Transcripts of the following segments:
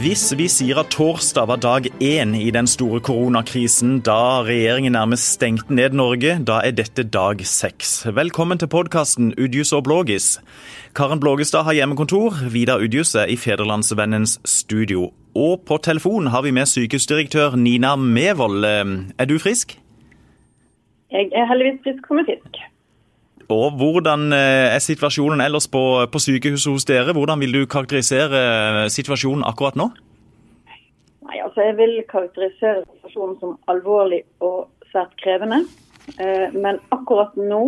Hvis vi sier at torsdag var dag én i den store koronakrisen, da regjeringen nærmest stengte ned Norge, da er dette dag seks. Velkommen til podkasten Udjus og Blågis. Karen Blågestad har hjemmekontor, Vidar Udjus er i Federlandsvennens studio. Og på telefon har vi med sykehusdirektør Nina Mevold. Er du frisk? Jeg er heldigvis frisk som en fisk. Og Hvordan eh, er situasjonen ellers på, på, sykehuset hos dere? Hvordan vil du karakterisere eh, situasjonen akkurat nå? Nei, altså Jeg vil karakterisere situasjonen som alvorlig og svært krevende. Eh, men akkurat nå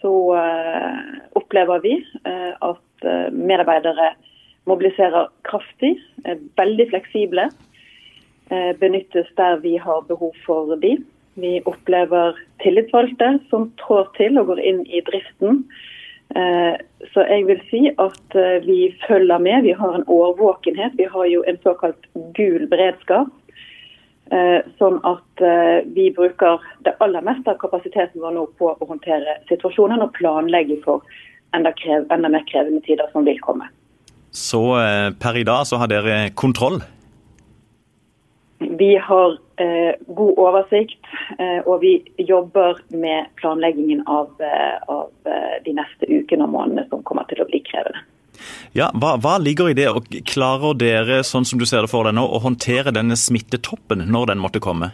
så opplever vi at medarbeidere mobiliserer kraftig, er veldig fleksible. Benyttes der vi har behov for de. Vi opplever tillitsvalgte som trår til og går inn i driften. Eh, så jeg vil si at eh, vi følger med. Vi har en årvåkenhet. Vi har jo en såkalt gul beredskap. Eh, sånn at vi bruker det aller meste av kapasiteten vår nå på å håndtere situasjonen og planlegge for enda, krev, enda mer krevende tider som vil komme. Så per i dag så har dere kontroll? Vi har eh, god oversikt, eh, og vi jobber med planleggingen av, eh, av eh, de neste ukene og månedene som kommer til å bli krevende. Ja, hva, hva, ligger i det, og klarer dere sånn som du ser det for deg nå, å håndtere denne smittetoppen når den måtte komme?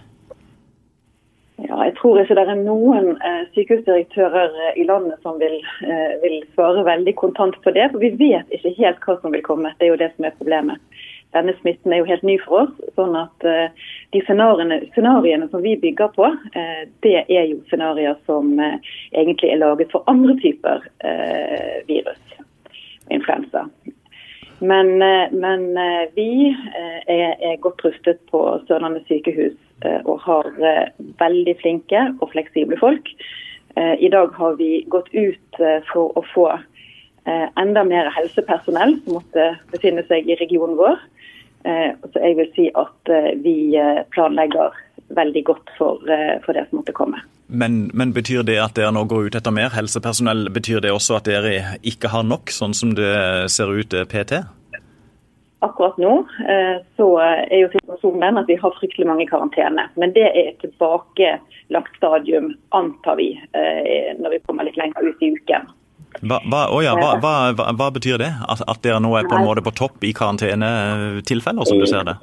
Ja, jeg tror ikke det er noen eh, sykehusdirektører eh, i landet som vil, vil svare veldig kontant på det. For vi vet ikke helt hva som vil komme. Det er jo det som er problemet denne smitten er jo helt ny for oss. sånn at uh, De scenariene, scenariene, som vi bygger på, uh, det er jo scenarioer som uh, egentlig er laget for andre typer virus. Influensa. Men, men vi er, er, godt rustet på Sørlandet sykehus og har veldig flinke og fleksible folk. I dag har vi gått ut for å få enda mer helsepersonell som måtte befinne seg i regionen vår. Eh, så jeg vil si at eh, vi eh, planlegger veldig godt for, for det som måtte komme. Men, men, betyr det at dere nå går ut etter mer helsepersonell? Betyr det også at dere ikke har nok, sånn som det ser ut PT? Akkurat nå så er jo situasjonen den at vi har fryktelig mange i karantene. Men det er et tilbakelagt stadium, antar vi, når vi kommer litt lenger ut i uken. Hva, hva, oh ja, hva, hva, betyr det? At, at, dere nå er på en måte på topp i karantenetilfeller, som du ser det?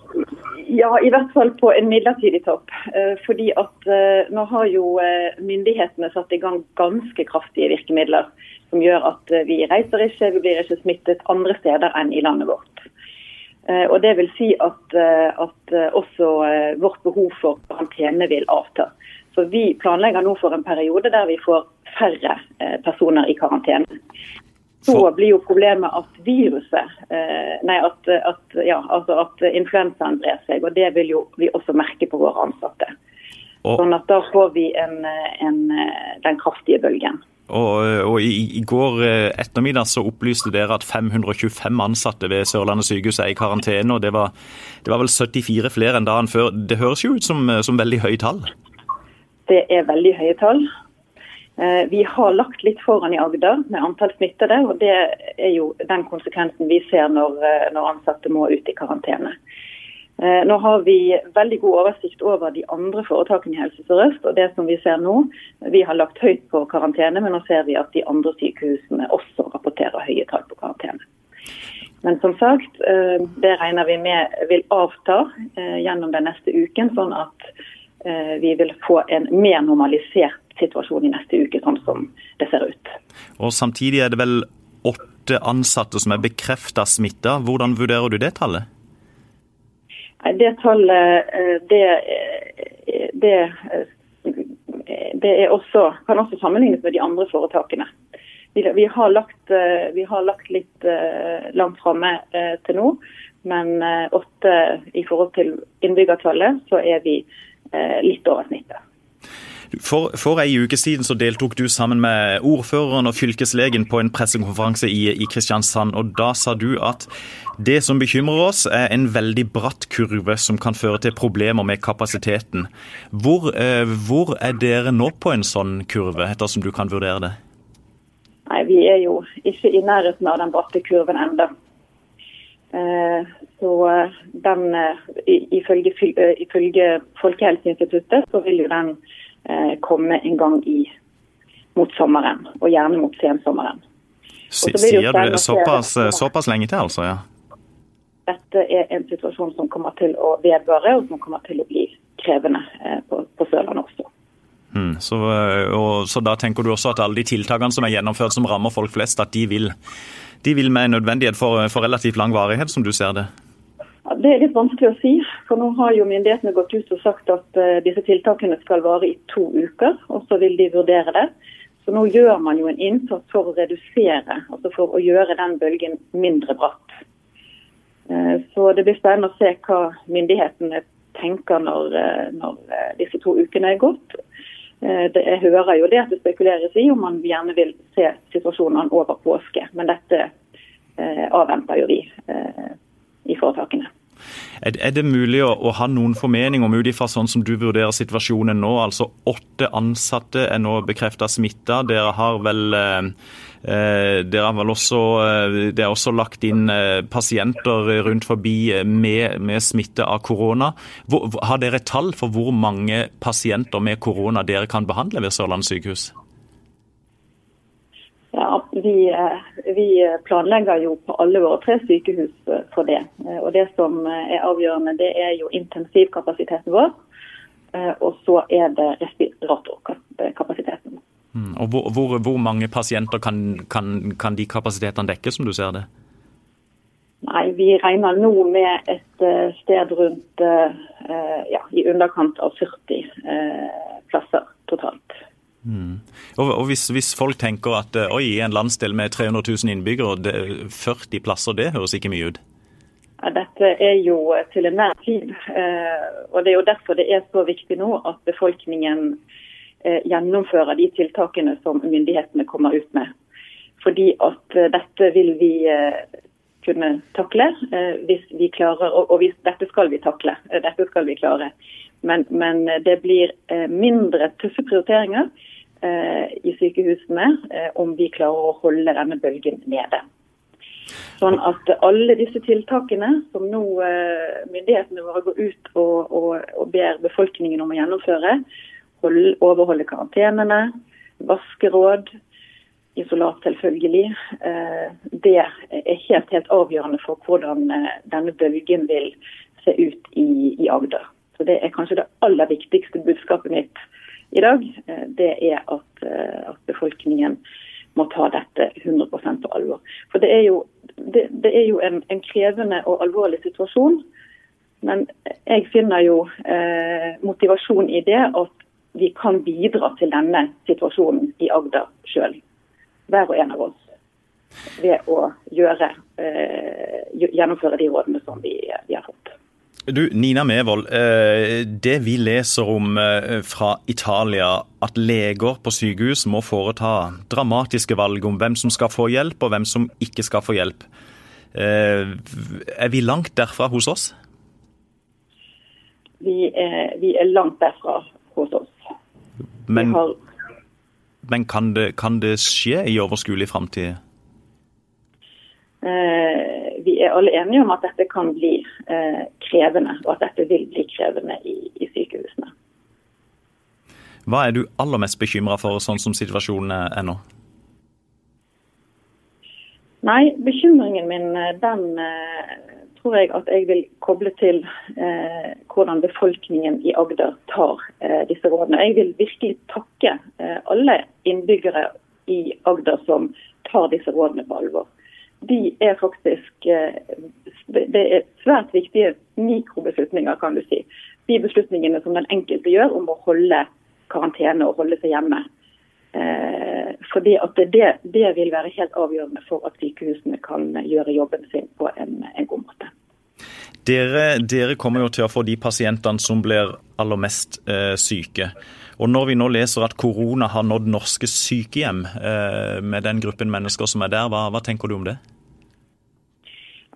Ja, i hvert fall på en midlertidig topp. Eh, fordi at eh, nå har jo eh, myndighetene satt i gang ganske kraftige virkemidler som gjør at vi reiser ikke, vi blir ikke smittet andre steder enn i landet vårt. Og Det vil si at, at også vårt behov for karantene vil avta. Så Vi planlegger nå for en periode der vi får færre eh, personer i karantene. Så blir jo problemet at viruset, eh, nei, at, at, ja, altså at influensaen brer seg. og Det vil jo vi også merke på våre ansatte. Sånn at Da får vi en, en, den kraftige bølgen. Og, og i, i, går ettermiddag så opplyste dere at 525 ansatte ved Sørlandet sykehus er i karantene. og det var, det var, vel 74 flere enn dagen før. Det høres jo ut som, som veldig høye tall? Det er veldig høye tall. Eh, vi har lagt litt foran i Agder med antall smittede, og det er jo den konsekvensen vi ser når, eh, når ansatte må ut i karantene. Eh, nå har vi veldig god oversikt over de andre foretakene i Helse Sør-Øst. og det som Vi ser nå, vi har lagt høyt på karantene, men nå ser vi at de andre sykehusene også rapporterer høye tall på karantene. Men som sagt, det regner vi med vil avta gjennom den neste uken, sånn at vi vil få en mer normalisert situasjon i neste uke, sånn som det ser ut. Og Samtidig er det vel åtte ansatte som er bekrefta smitta. Hvordan vurderer du det tallet? Det tallet det det, eh, det, er det også, kan også sammenlignes med de andre foretakene. Vi, vi, har, lagt, vi har, lagt, litt langt framme til nå, men åtte i forhold til innbyggertallet, så er vi litt over snittet. For, for ei uke siden så deltok du sammen med ordføreren og fylkeslegen på en pressekonferanse i, i Kristiansand. og Da sa du at det som bekymrer oss, er en veldig bratt kurve som kan føre til problemer med kapasiteten. Hvor, eh, hvor er dere nå på en sånn kurve, ettersom du kan vurdere det? Nei, Vi er jo ikke i nærheten av den bratte kurven ennå. Så den, ifølge, ifølge Folkehelseinstituttet så vil jo den komme en gang i, mot sommeren, og gjerne mot sensommeren. Sier du det såpass, såpass lenge til, altså? ja? Dette er en situasjon som kommer til å vedvare, og som kommer til å bli krevende på, på Sørlandet også. Mm, så, og, så, da tenker du også at alle de tiltakene som er gjennomført som rammer folk flest, at de vil, de vil med nødvendighet få relativt lang varighet, som du ser det? Det er litt vanskelig å si. For nå har jo myndighetene gått ut og sagt at uh, disse tiltakene skal vare i to uker, og så vil de vurdere det. Så nå gjør man jo en innsats for å redusere, altså for å gjøre den bølgen mindre bratt. Uh, så det blir spennende å se hva myndighetene tenker når, uh, når disse to ukene er gått. Eh, det, jeg hører jo det at det spekuleres i om man gjerne vil se situasjonene over påske. Men dette eh, avventer jo vi eh, i foretakene. Er, er det mulig å, å, ha noen formening om ut ifra sånn som du vurderer situasjonen nå? Altså åtte ansatte er nå bekrefta smitta. Dere har vel eh, Eh, det er vel også, eh, det er også lagt inn eh, pasienter rundt forbi med, med smitte av korona. Har dere tall for hvor mange pasienter med korona dere kan behandle ved Sørlandet sykehus? Ja, vi, vi, planlegger jo på alle våre tre sykehus for det. Og Det som er avgjørende, det er jo intensivkapasiteten vår. Og så er det respiratorkapasiteten. Mm. Og hvor, hvor, hvor, mange pasienter kan, kan, kan, de kapasitetene dekke, som du ser det? Nei, Vi regner nå med et uh, sted rundt uh, ja, i underkant av 40 uh, plasser totalt. Mm. Og, og hvis, hvis, folk tenker at oi, i en landsdel med 300 000 innbyggere, det, 40 plasser, det høres ikke mye ut? Ja, dette er jo til enhver tid. og Det er jo derfor det er så viktig nå at befolkningen Eh, gjennomføre de tiltakene som myndighetene kommer ut med. Fordi at eh, dette vil vi eh, kunne takle hvis vi klarer, og hvis, dette skal vi takle. Dette skal vi klare. Men, men det blir mindre tøffe prioriteringer i sykehusene om vi klarer å holde denne bølgen nede. Sånn at alle disse tiltakene som nå myndighetene våre går ut og, og, og ber befolkningen om å gjennomføre, overholde karantenene, vaskeråd, isolat selvfølgelig. Eh, det er helt, helt avgjørende for hvordan eh, denne bølgen vil se ut i, i Agder. Så Det er kanskje det aller viktigste budskapet mitt i dag. Eh, det er at, at befolkningen må ta dette 100 på alvor. For Det er jo, det, det er jo en, en, krevende og alvorlig situasjon. Men jeg finner jo eh, motivasjon i det at vi kan bidra til denne situasjonen i Agder sjøl. Hver og en av oss. Ved å gjøre, eh, gjennomføre de rådene som vi, vi har fått. Du, Nina Mevold, eh, det vi leser om eh, fra Italia, at leger på sykehus må foreta dramatiske valg om hvem som skal få hjelp og hvem som ikke skal få hjelp. Er vi langt derfra hos oss? Vi er, vi er langt derfra hos oss. Men, har... men kan, det, kan, det, skje i overskuelig framtid? Eh, vi er alle enige om at dette kan bli eh, krevende, og at dette vil bli krevende i, i sykehusene. Hva er du aller mest bekymra for, sånn som situasjonen er nå? Nei, bekymringen min eh, den eh, tror jeg at jeg vil koble til eh, hvordan befolkningen i Agder tar eh, disse rådene. Jeg vil virkelig takke eh, alle innbyggere i Agder som tar disse rådene på alvor. De er faktisk eh, Det er svært viktige mikrobeslutninger, kan du si. De beslutningene som den enkelte gjør om å holde karantene og holde seg hjemme. Eh, fordi at det, det, vil være helt avgjørende for at sykehusene kan gjøre jobben sin på en, en god måte. Dere, dere, kommer jo til å få de pasientene som blir aller mest eh, syke. Og Når vi nå leser at korona har nådd norske sykehjem eh, med den gruppen mennesker som er der, hva, hva, tenker du om det?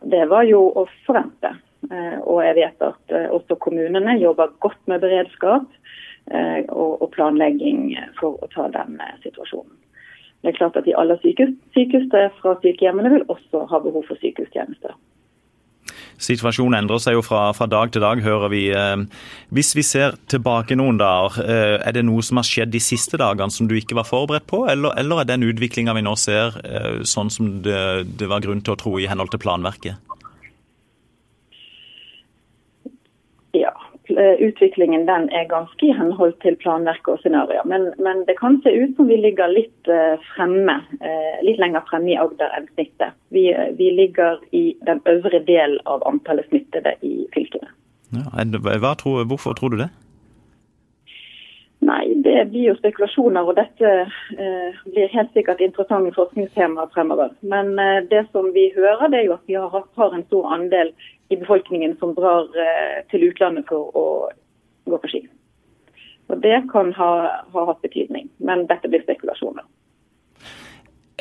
Det var jo å forvente. Eh, og jeg vet at eh, også kommunene jobber godt med beredskap. Eh, og, planlegging for å ta den eh, situasjonen. Det er klart at De aller sykeste fra sykehjemmene vil også ha behov for sykehustjenester. Situasjonen endrer seg jo fra, fra, dag til dag, hører vi. Hvis vi ser tilbake noen dager, er det noe som har skjedd de siste dagene som du ikke var forberedt på, eller, eller er den utviklinga vi nå ser sånn som det, det var grunn til å tro i henhold til planverket? Eh, utviklingen den er ganske i henhold til planverket og scenarioer. Men, men, det kan se ut som vi ligger litt eh, fremme, eh, litt lenger fremme i Agder enn snittet. Vi, vi ligger i den øvre del av antallet smittede i fylkene. Ja, tror, hvorfor tror du det? Nei, det blir jo spekulasjoner, og dette eh, blir helt sikkert interessante forskningstemaer fremover. Men eh, det som vi hører, det er jo at vi har, har en stor andel i befolkningen som drar eh, til utlandet for å gå på ski. Og Det kan ha, ha hatt betydning, men dette blir spekulasjoner.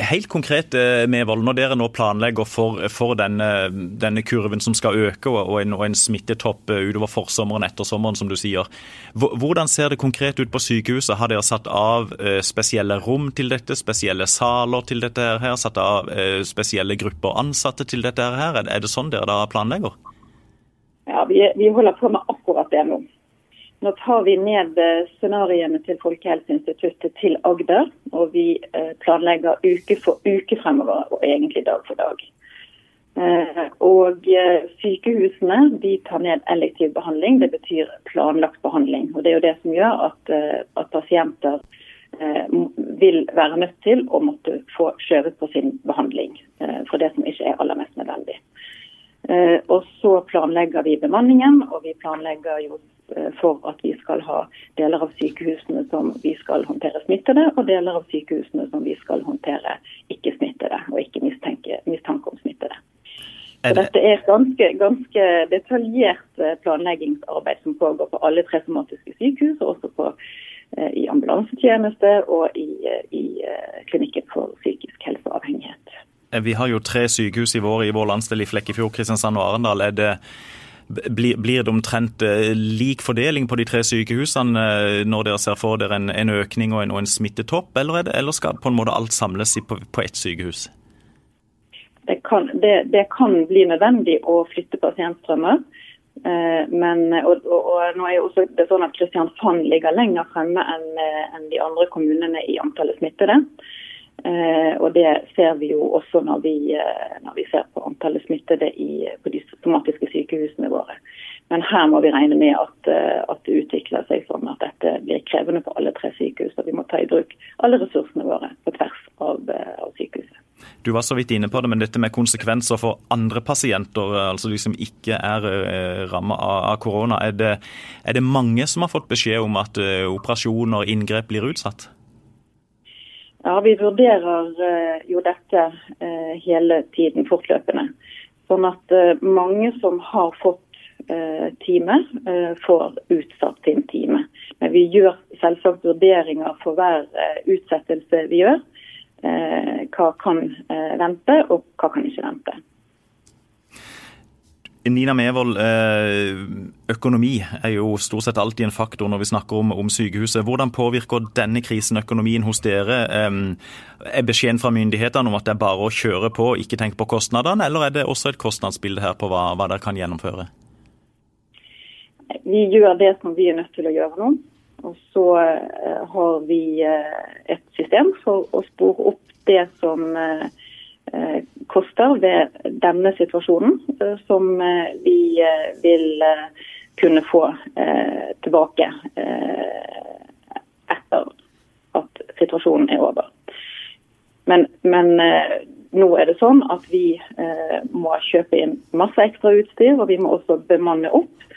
Helt konkret, med vold, når dere nå planlegger for, for denne, denne, kurven som skal øke, og en, og en, smittetopp eh, utover forsommeren etter sommeren, som du sier. Hvordan ser det konkret ut på sykehuset? Har dere satt av eh, spesielle rom til dette, spesielle saler til dette her? Satt av spesielle grupper ansatte til dette her? Er det sånn dere da planlegger? Ja, vi, vi holder på med akkurat det nå. Nå tar vi ned eh, scenarioene til Folkehelseinstituttet til Agder. Og vi eh, planlegger uke for uke fremover, og egentlig dag for dag. Eh, og sykehusene de tar ned elektiv behandling, det betyr planlagt behandling. Og Det er jo det som gjør at, at pasienter vil være nødt til å måtte få skjøvet på sin behandling for det som ikke er aller mest nødvendig. Og så planlegger vi bemanningen, og vi planlegger jo for at vi skal ha deler av sykehusene som vi skal håndtere smittede, og deler av sykehusene som vi skal håndtere ikke-smittede og ikke mistenke, mistanke om smittede. Så dette er ganske, ganske, detaljert eh, planleggingsarbeid som pågår på alle tre somatiske sykehus, og også på, eh, i ambulansetjeneste og i, i klinikken for psykisk helseavhengighet. Vi har jo tre sykehus i vår i vår landsdel, i Flekkefjord, Kristiansand og Arendal. Er det blir, blir, det omtrent eh, lik fordeling på de tre sykehusene eh, når dere ser for dere en, en økning og en, og en smittetopp, eller, det, eller, skal på en måte alt samles på, på ett sykehus? Det kan, det, det kan, bli nødvendig å flytte pasientstrømmer. Eh, men, og, og, og, nå er også det sånn at Kristiansand ligger lenger fremme enn, enn de andre kommunene i antallet smittede. Eh, og Det ser vi jo også når vi, eh, når vi ser på antallet smittede i, på de somatiske sykehusene våre. Men her må vi regne med at, eh, at, det utvikler seg sånn at dette blir krevende på alle tre sykehus. Og vi må ta i bruk alle ressursene våre på tvers av, av sykehuset. Du var så vidt inne på det, men dette med konsekvenser for andre pasienter, altså de som ikke er eh, rammet av korona. Er er det mange som har fått beskjed om at operasjoner og inngrep blir utsatt? Ja, Vi vurderer eh, jo dette eh, hele tiden fortløpende. Sånn at eh, mange som har fått time, får utsatt sin time. Men vi gjør selvsagt vurderinger for hver utsettelse vi gjør. Hva kan vente, og hva kan ikke vente. Nina Mevold, økonomi er jo stort sett alltid en faktor når vi snakker om, om sykehuset. Hvordan påvirker denne krisen økonomien hos dere? Er beskjeden fra myndighetene om at det er bare å kjøre på, ikke tenke på kostnadene, eller er det også et kostnadsbilde her på hva, hva dere kan gjennomføre? Vi gjør det som vi er nødt til å gjøre nå. Og så eh, har vi eh, et system for å spore opp det som Eh, koster ved denne situasjonen, som vi vil kunne få tilbake etter at situasjonen er over. Men, men nå er det sånn at vi må kjøpe inn masse ekstra utstyr, og vi må også bemanne opp.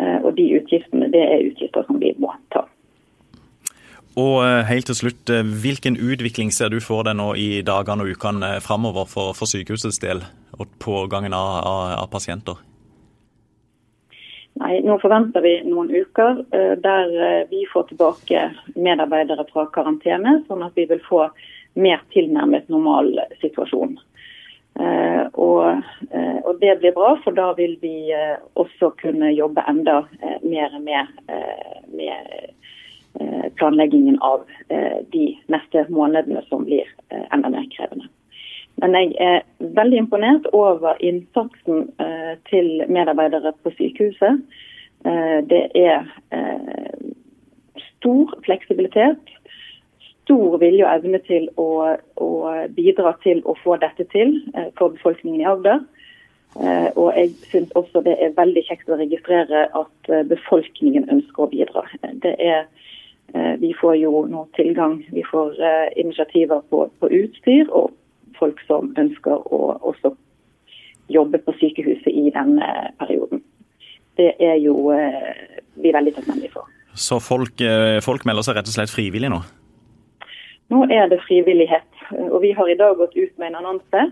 Og de utgiftene det er utgifter som vi må ta. Og eh, helt til slutt, eh, Hvilken utvikling ser du for deg nå i dagene og ukene eh, framover for, for, sykehusets del og pågangen av, av, av, pasienter? Nei, Nå forventer vi noen uker der vi får tilbake medarbeidere fra karantene, sånn at vi vil få mer tilnærmet normal situasjon. Og, og, det blir bra, for da vil vi også kunne jobbe enda mer med, med Eh, planleggingen av eh, de neste månedene som blir eh, enda mer krevende. Men jeg er veldig imponert over innsatsen til medarbeidere på sykehuset. Det er stor fleksibilitet, stor vilje og evne til å, å bidra til å få dette til for befolkningen i Agder. Eh, og jeg syns også det er veldig kjekt å registrere at eh, befolkningen ønsker å bidra. Det er, eh, vi får jo nå tilgang, vi får initiativer på, på utstyr og folk som ønsker å også jobbe på sykehuset i denne perioden. Det er jo vi veldig takknemlige for. Så folk, folk melder seg rett og slett frivillig nå? Nå er det frivillighet. Og vi har i dag gått ut med en annonse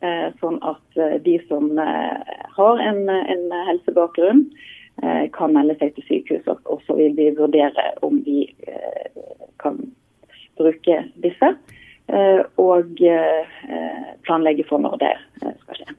Eh, sånn at eh, de som eh, har en, en helsebakgrunn, kan melde seg til sykehuset. Og så vil vi vurdere om vi kan bruke disse. Og planlegge for når det skal skje.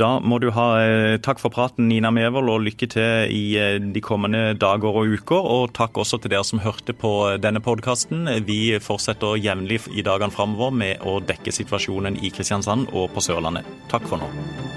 Da må du ha eh, takk for praten, Nina Mevold, og lykke til i eh, de kommende dager og uker. Og takk også til dere som hørte på denne podkasten. Vi fortsetter jevnlig i dagene framover med å dekke situasjonen i Kristiansand og på Sørlandet. Takk for nå.